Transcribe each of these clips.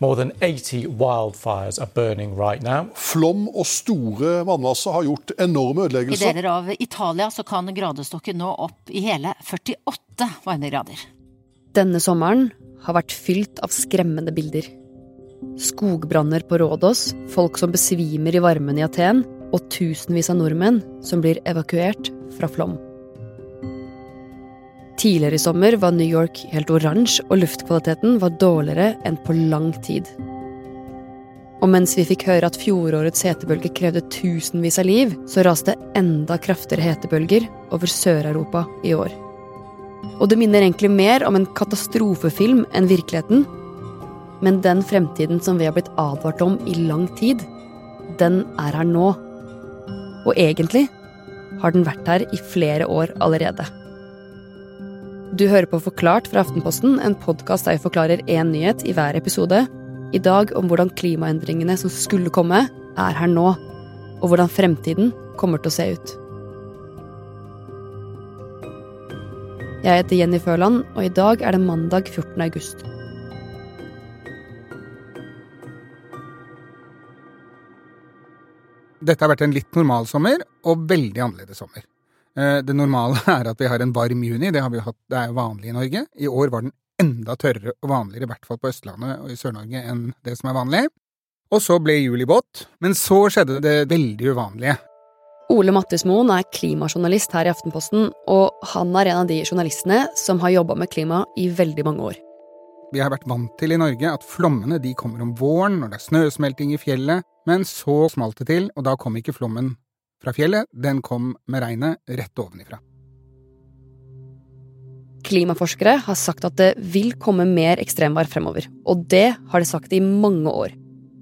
More than 80 wildfires are burning right now. Flom og store vannmasser har gjort enorme ødeleggelser. I deler av Italia så kan gradestokken nå opp i hele 48 varmegrader. Denne sommeren har vært fylt av skremmende bilder. Skogbranner på Rådås, folk som besvimer i varmen i Aten, og tusenvis av nordmenn som blir evakuert fra flom. Tidligere i sommer var New York helt oransje, og luftkvaliteten var dårligere enn på lang tid. Og mens vi fikk høre at fjorårets hetebølge krevde tusenvis av liv, så raste enda kraftigere hetebølger over Sør-Europa i år. Og det minner egentlig mer om en katastrofefilm enn virkeligheten. Men den fremtiden som vi har blitt advart om i lang tid, den er her nå. Og egentlig har den vært her i flere år allerede. Du hører på Forklart fra Aftenposten, en podkast der jeg forklarer én nyhet i hver episode. I dag om hvordan klimaendringene som skulle komme, er her nå. Og hvordan fremtiden kommer til å se ut. Jeg heter Jenny Føland, og i dag er det mandag 14. august. Dette har vært en litt normal sommer, og veldig annerledes sommer. Eh, Det normale er at vi har en varm juni, det, har vi hatt, det er jo vanlig i Norge. I år var den enda tørrere og vanligere, i hvert fall på Østlandet og i Sør-Norge, enn det som er vanlig. Og så ble juli våt, men så skjedde det veldig uvanlige. Ole Mattismoen er klimajournalist her i Aftenposten, og han er en av de journalistene som har jobba med klima i veldig mange år. Vi har vært vant til i Norge at flommene de kommer om våren når det er snøsmelting i fjellet, men så smalt det til, og da kom ikke flommen fra fjellet, den kom med regnet rett ovenifra. Klimaforskere har sagt at det vil komme mer ekstremvær fremover, og det har de sagt i mange år.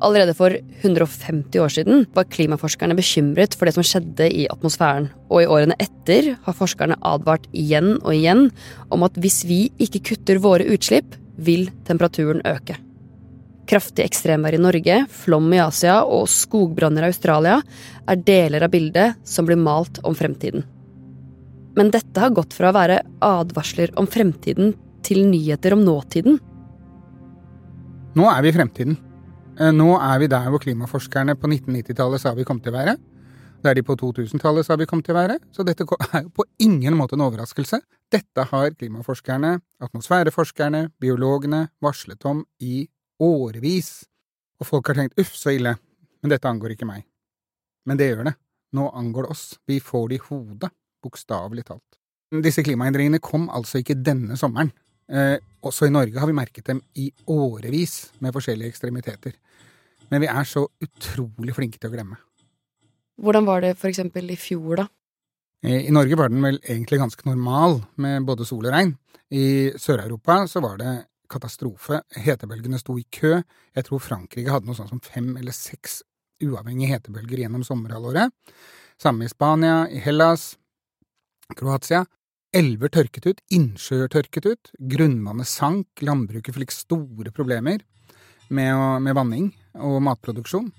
Allerede for 150 år siden var klimaforskerne bekymret for det som skjedde i atmosfæren, og i årene etter har forskerne advart igjen og igjen om at hvis vi ikke kutter våre utslipp, vil temperaturen øke. Kraftig ekstremvær i Norge, flom i Asia og skogbranner i Australia er deler av bildet som blir malt om fremtiden. Men dette har gått fra å være advarsler om fremtiden til nyheter om nåtiden. Nå er vi i fremtiden. Eh, Nå er vi der hvor klimaforskerne på 1990-tallet sa vi kom til å være. Der de på 2000-tallet sa vi kom til å være. Så dette er jo på ingen måte en overraskelse. Dette har klimaforskerne, atmosfæreforskerne, biologene varslet om i årevis. Og folk har tenkt uff, så ille, men dette angår ikke meg. Men det gjør det. Nå angår det oss. Vi får det i hodet, bokstavelig talt. Disse klimaendringene kom altså ikke denne sommeren. Eh, også i Norge har vi merket dem i årevis med forskjellige ekstremiteter. Men vi er så utrolig flinke til å glemme. Hvordan var det for eksempel i fjor, da? Eh, I Norge var den vel egentlig ganske normal, med både sol og regn. I Sør-Europa så var det katastrofe. Hetebølgene sto i kø. Jeg tror Frankrike hadde noe sånt som fem eller seks uavhengige hetebølger gjennom sommerhalvåret. Samme i Spania, i Hellas, Kroatia. Elver tørket ut, innsjøer tørket ut, grunnvannet sank, landbruket fikk store problemer med, med vanning og matproduksjon.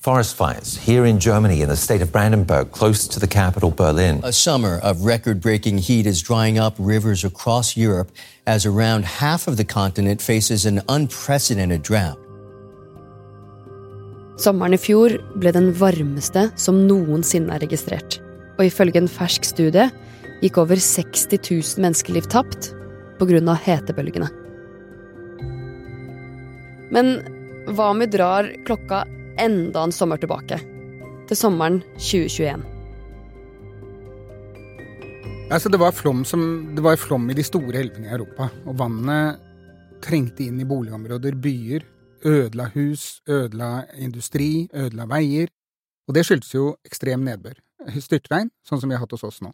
Forest fires here in Germany in the state of Brandenburg, close to the capital, Berlin. A summer of record breaking heat is drying up rivers across Europe as around half of the continent faces an unprecedented drought. Sommeren i fjor ble den varmeste som noensinne er registrert. Og ifølge en fersk studie gikk over 60 000 menneskeliv tapt pga. hetebølgene. Men hva om vi drar klokka enda en sommer tilbake? Til sommeren 2021. Altså, det var, flom som, det var flom i de store elvene i Europa, og vannet trengte inn i boligområder, byer, ødela hus, ødela industri, ødela veier. Og det skyldtes jo ekstrem nedbør. Styrtregn, sånn som vi har hatt hos oss nå.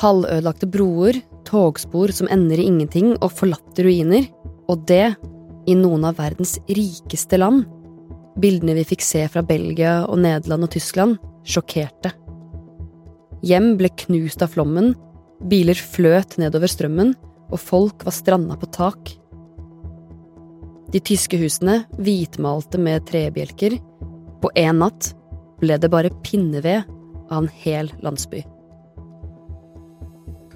Halvødelagte broer, togspor som ender i ingenting og forlatte ruiner. Og det i noen av verdens rikeste land. Bildene vi fikk se fra Belgia og Nederland og Tyskland, sjokkerte. Hjem ble knust av flommen, biler fløt nedover strømmen, og folk var stranda på tak. De tyske husene, hvitmalte med trebjelker. På én natt ble det bare pinneved av en hel landsby.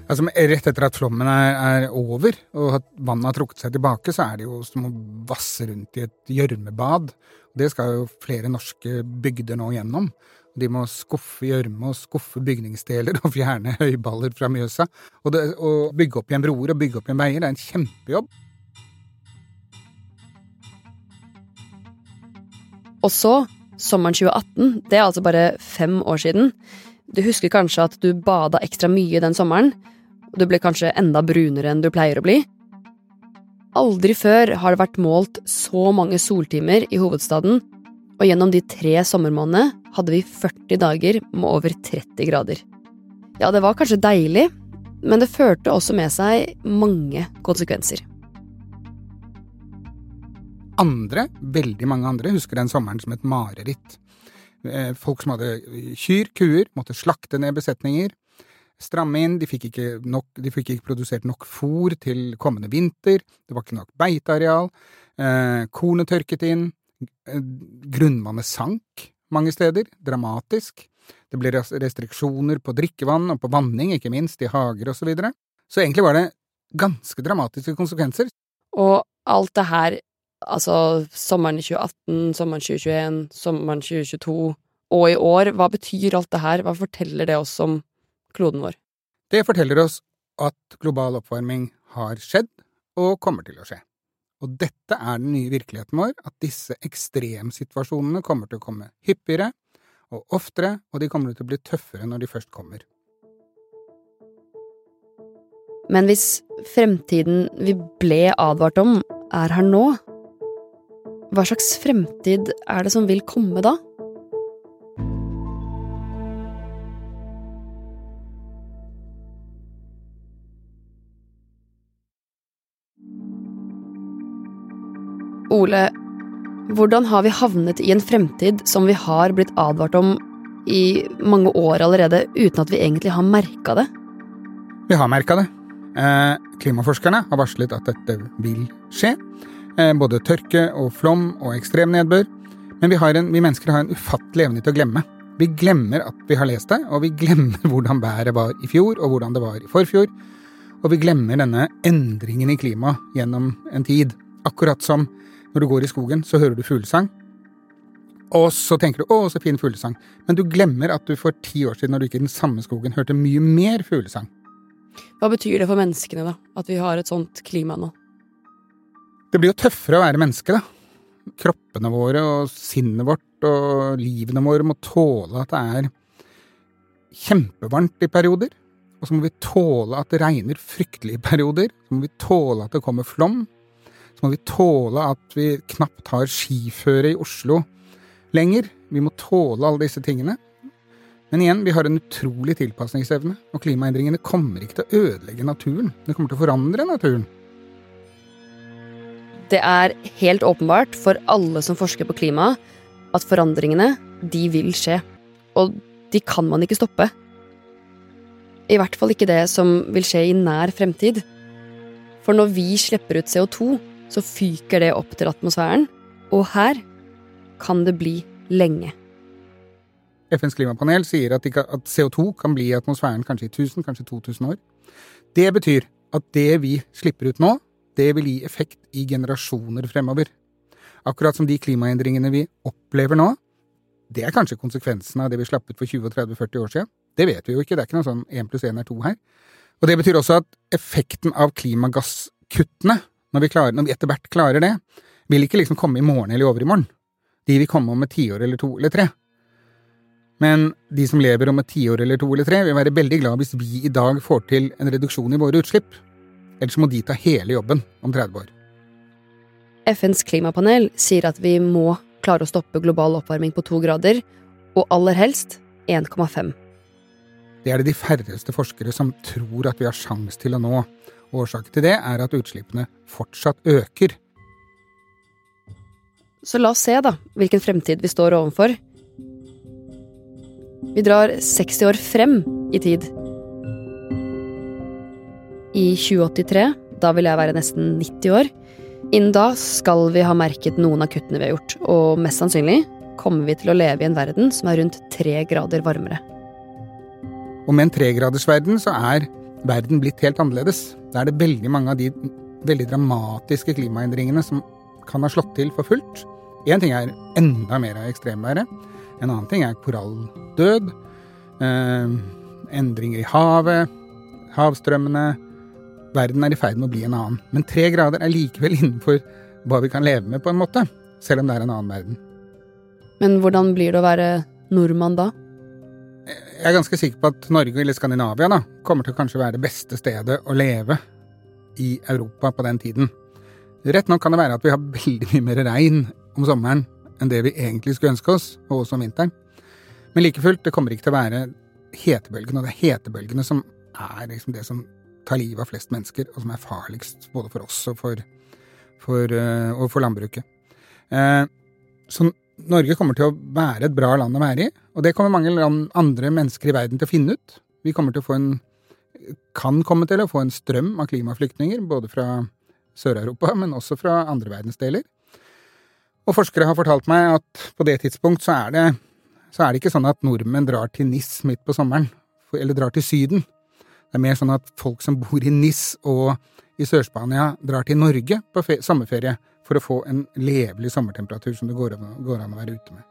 Altså, rett etter at flommen er, er over og at vannet har trukket seg tilbake, så er det jo som å vasse rundt i et gjørmebad. Det skal jo flere norske bygder nå gjennom. De må skuffe gjørme og skuffe bygningsdeler og fjerne høyballer fra Mjøsa. Og det, å bygge opp igjen broer og bygge opp igjen veier, det er en kjempejobb. Og så, sommeren 2018, det er altså bare fem år siden. Du husker kanskje at du bada ekstra mye den sommeren, og du ble kanskje enda brunere enn du pleier å bli. Aldri før har det vært målt så mange soltimer i hovedstaden, og gjennom de tre sommermånedene hadde vi 40 dager med over 30 grader. Ja, det var kanskje deilig, men det førte også med seg mange konsekvenser. Andre, veldig mange andre, husker den sommeren som et mareritt. Eh, folk som hadde kyr, kuer, måtte slakte ned besetninger stramme inn, de fikk, nok, de fikk ikke produsert nok fôr til kommende vinter, det var ikke nok beiteareal, eh, kornet tørket inn, eh, grunnvannet sank mange steder, dramatisk, det ble restriksjoner på drikkevann og på vanning, ikke minst, i hager og så videre. Så egentlig var det ganske dramatiske konsekvenser. Og alt det her, altså sommeren 2018, sommeren 2021, sommeren 2022 og i år, hva betyr alt det her, hva forteller det oss om kloden vår. Det forteller oss at global oppvarming har skjedd og kommer til å skje. Og dette er den nye virkeligheten vår, at disse ekstremsituasjonene kommer til å komme hyppigere og oftere, og de kommer til å bli tøffere når de først kommer. Men hvis fremtiden vi ble advart om, er her nå, hva slags fremtid er det som vil komme da? Ole, hvordan har vi havnet i en fremtid som vi har blitt advart om i mange år allerede, uten at vi egentlig har merka det? Vi har merka det. Eh, klimaforskerne har varslet at dette vil skje. Eh, både tørke og flom og ekstrem nedbør. Men vi, en, vi, mennesker har en ufattelig evne til å glemme. Vi glemmer at vi har lest det, og vi glemmer hvordan været var i fjor, og hvordan det var i forfjor. Og vi glemmer denne endringen i klimaet gjennom en tid. Akkurat som når du går i skogen, så hører du fuglesang. Og så tenker du 'å, så fin fuglesang', men du glemmer at du for ti år siden, når du gikk i den samme skogen, hørte mye mer fuglesang. Hva betyr det for menneskene, da, at vi har et sånt klima nå? Det blir jo tøffere å være menneske, da. Kroppene våre og sinnet vårt og livene våre må tåle at det er kjempevarmt i perioder. Og så må vi tåle at det regner fryktelig i perioder. Så må vi tåle at det kommer flom så må vi tåle at vi knapt har skiføre i Oslo lenger. Vi må tåle alle disse tingene. Men igjen, vi har en utrolig tilpasningsevne, og klimaendringene kommer ikke til å ødelegge naturen. Det kommer til å forandre naturen. Det er helt åpenbart for alle som forsker på klima, at forandringene, de vil skje. Og de kan man ikke stoppe. I hvert fall ikke det som vil skje i nær fremtid. For når vi slipper ut CO2, så fyker det opp til atmosfæren, og her kan det bli lenge. FNs klimapanel sier at, CO2 kan bli i atmosfæren kanskje i 1000, kanskje 2000 år. Det betyr at det vi slipper ut nå, det vil gi effekt i generasjoner fremover. Akkurat som de klimaendringene vi opplever nå, det er kanskje konsekvensen av det vi slapp ut for 20-30-40 år siden. Det vet vi jo ikke, det er ikke noe sånn 1 pluss 1 er 2 her. Og det betyr også at effekten av klimagasskuttene når vi, klarer, når vi etter hvert klarer det, vil ikke liksom komme i morgen eller i overmorgen. De vil komme om et tiår eller to eller tre. Men de som lever om et tiår eller to eller tre, vil være veldig glad hvis vi i dag får til en reduksjon i våre utslipp. Ellers må de ta hele jobben om 30 år. FNs klimapanel sier at vi må klare å stoppe global oppvarming på to grader, og aller helst 1,5. Det er det de færreste forskere som tror at vi har sjans til å nå. Årsaken til det er at utslippene fortsatt øker. Så la oss se, da, hvilken fremtid vi står overfor. Vi drar 60 år frem i tid. I 2083, da vil jeg være nesten 90 år, innen da skal vi ha merket noen av kuttene vi har gjort, og mest sannsynlig kommer vi til å leve i en verden som er rundt tre grader varmere. Og med en tregradersverden så er verden blitt helt annerledes. Da er det veldig mange av de veldig dramatiske klimaendringene som kan ha slått til for fullt. Én ting er enda mer av ekstremværet. En annen ting er koralldød. Eh, endringer i havet. Havstrømmene. Verden er i ferd med å bli en annen. Men tre grader er likevel innenfor hva vi kan leve med, på en måte. Selv om det er en annen verden. Men hvordan blir det å være nordmann da? Jeg er ganske sikker på at Norge, eller Skandinavia, da, kommer til å kanskje være det beste stedet å leve i Europa på den tiden. Rett nok kan det være at vi har veldig mye mer regn om sommeren enn det vi egentlig skulle ønske oss, og også om vinteren. Men like fullt, det kommer ikke til å være hetebølgene, og det er hetebølgene som er liksom det som tar livet av flest mennesker, og som er farligst både for oss og for, for, uh, og for landbruket. Eh, så Norge kommer til å være et bra land å være i, og det kommer mange andre mennesker i verden til å finne ut. Vi kommer til å få en kan komme til å få en strøm av klimaflyktninger, både fra Sør-Europa, men også fra andre verdensdeler. Og forskere har fortalt meg at på det tidspunkt så er det, så er det ikke sånn at nordmenn drar til NIS midt på sommeren, eller drar til Syden. Det er mer sånn at folk som bor i NIS og i Sør-Spania, drar til Norge på sommerferie for å få en levelig sommertemperatur som det går an, går an å være ute med.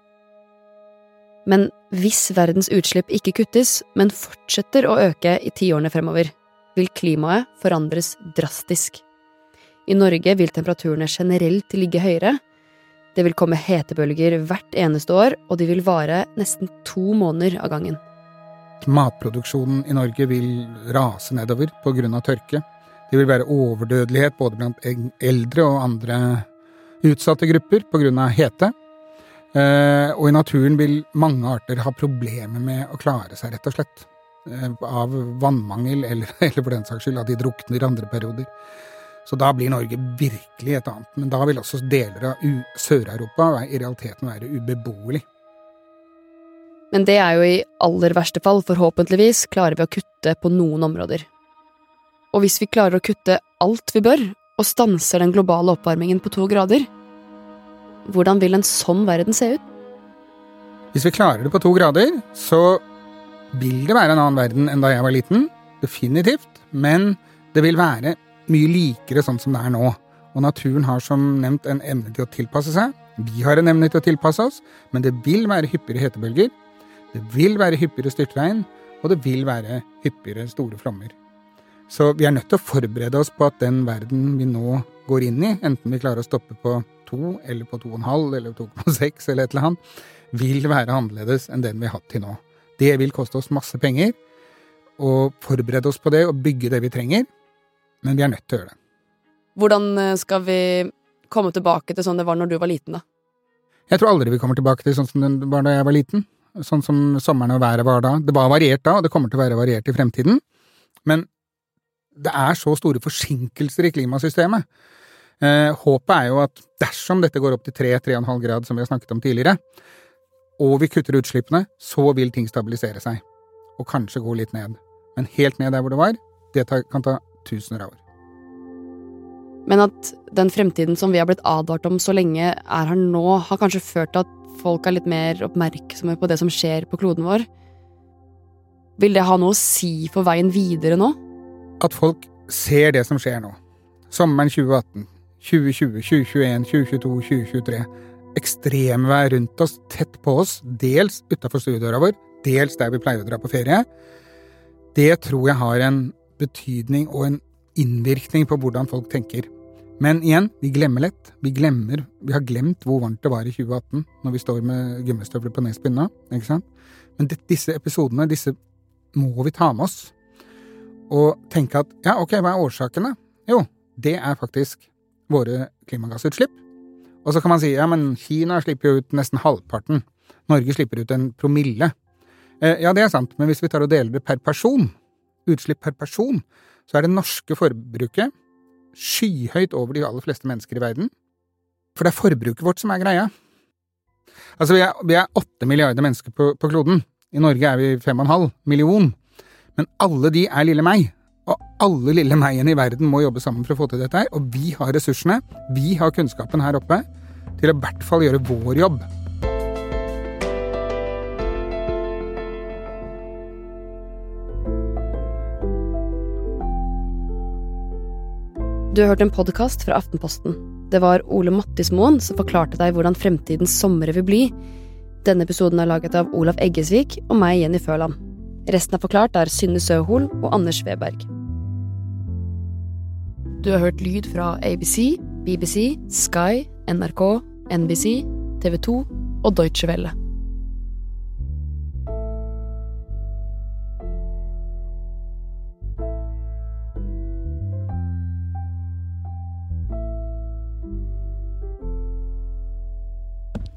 Men hvis verdens utslipp ikke kuttes, men fortsetter å øke i tiårene fremover, vil klimaet forandres drastisk. I Norge vil temperaturene generelt ligge høyere. Det vil komme hetebølger hvert eneste år, og de vil vare nesten to måneder av gangen. Matproduksjonen i Norge vil rase nedover av tørke. Det vil være overdødelighet både blant eldre og andre utsatte grupper av hete. Eh, og i naturen vil mange arter ha problemer med å klare seg, rett og slett. Eh, av vannmangel, eller, eller for den saks skyld at de drukner andre perioder. Så da blir Norge virkelig et annet. Men da vil også deler av Sør-Europa i realiteten være ubeboelig. Men det er jo i aller verste fall, forhåpentligvis, klarer vi å kutte på noen områder. Og hvis vi klarer å kutte alt vi bør, og stanser den globale oppvarmingen på to grader, hvordan vil en sånn verden se ut? Hvis vi klarer det på to grader, så vil det være en annen verden enn da jeg var liten. Definitivt. Men det vil være mye likere sånn som det er nå. Og naturen har som nevnt en evne til å tilpasse seg. Vi har en evne til å tilpasse oss, men det vil være hyppigere hetebølger. Det vil være hyppigere styrtregn, og det vil være hyppigere store flommer. Så vi er nødt til å forberede oss på at den verden vi nå går inn i, enten vi klarer å stoppe på to, eller på to og en halv, eller to på seks, eller et eller annet, vil være annerledes enn den vi har hatt til nå. Det vil koste oss masse penger å forberede oss på det og bygge det vi trenger, men vi er nødt til å gjøre det. Hvordan eh, skal vi komme tilbake til sånn det var når du var liten, da? Jeg tror aldri vi kommer tilbake til sånn som det var da jeg var liten. Sånn som sommeren og været var da. Det var variert da, og det kommer til å være variert i fremtiden. Men det er så store forsinkelser i klimasystemet Eh, håpet er jo at dersom dette går opp til 3-3,5 grad, som vi har snakket om tidligere, og vi kutter utslippene, så vil ting stabilisere seg. Og kanskje gå litt ned. Men helt ned der hvor det var, det kan ta tusener av år. Men at den fremtiden som vi har blitt advart om så lenge er her nå, har kanskje ført til at folk er litt mer oppmerksomme på det som skjer på kloden vår? Vil det ha noe å si for veien videre nå? At folk ser det som skjer nå. Sommeren 2018, 2020, 2021, 2022, 2023. Ekstremvær rundt oss, tett på oss, dels utafor stuedøra vår, dels der vi pleier å dra på ferie. Det tror jeg har en betydning og en innvirkning på hvordan folk tenker. Men igjen, vi glemmer lett. Vi glemmer, vi har glemt hvor varmt det var i 2018 når vi står med gummistøvler på nedspinna. ikke sant? Men disse episodene, disse må vi ta med oss. Og tenke at ja, ok, hva er årsakene? Jo, det er faktisk våre klimagassutslipp. Og så kan man si ja, men Kina slipper jo ut nesten halvparten. Norge slipper ut en promille. Eh, ja, det er sant, men hvis vi tar og deler det per person, utslipp per person, så er det norske forbruket skyhøyt over de aller fleste mennesker i verden. For det er forbruket vårt som er greia. Altså, vi er, 8 milliarder mennesker på, på kloden. I Norge er vi 5,5 million. Men alle de er lille meg. Og alle lille meg i verden må jobbe sammen for å få til dette her. Og vi har ressursene, vi har kunnskapen her oppe, til å i hvert fall gjøre vår jobb. Du har hørt en podkast fra Aftenposten. Det var Ole Mattismoen som forklarte deg hvordan fremtidens somre vil bli. Denne episoden er laget av Olav Eggesvik og meg, Jenny Føland. Resten av Forklart er Synne Søhol og Anders Weberg. Du har hørt lyd fra ABC, BBC, Sky, NRK, NBC, TV 2 og Deutsche Welle.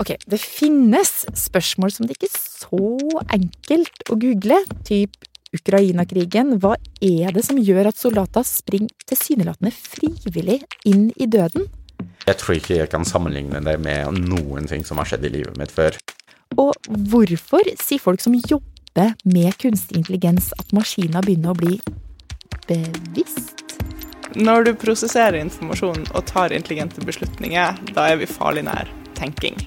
Ok, det finnes spørsmål som det ikke er så enkelt å google, typ Ukraina-krigen. Hva er det som gjør at soldater springer tilsynelatende frivillig inn i døden? Jeg tror ikke jeg kan sammenligne det med noen ting som har skjedd i livet mitt før. Og hvorfor sier folk som jobber med kunstig intelligens at maskiner begynner å bli bevisst? Når du prosesserer informasjon og tar intelligente beslutninger, da er vi farlig nær tenking.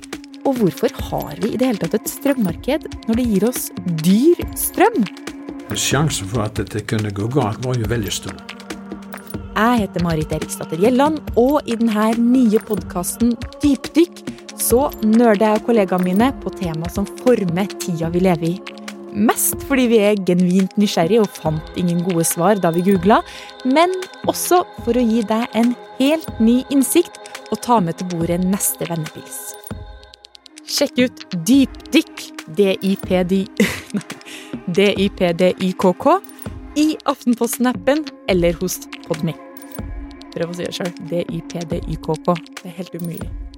Og hvorfor har vi i det hele tatt et strømmarked når det gir oss dyr strøm? Sjansen for at dette kunne gå galt, var jo veldig stor. Jeg heter Marit Eriksdatter Gjelland, og i denne nye podkasten Dypdykk så nerder jeg og kollegaene mine på tema som former tida vi lever i. Mest fordi vi er genuint nysgjerrige og fant ingen gode svar da vi googla, men også for å gi deg en helt ny innsikt og ta med til bordet neste vennepils. Sjekk ut Dypdykk, D-I-P-D-I-K-K, i Aftenposten-appen eller hos Podme. Prøv å si det sjøl. D-I-P-D-I-K-K. Det er helt umulig.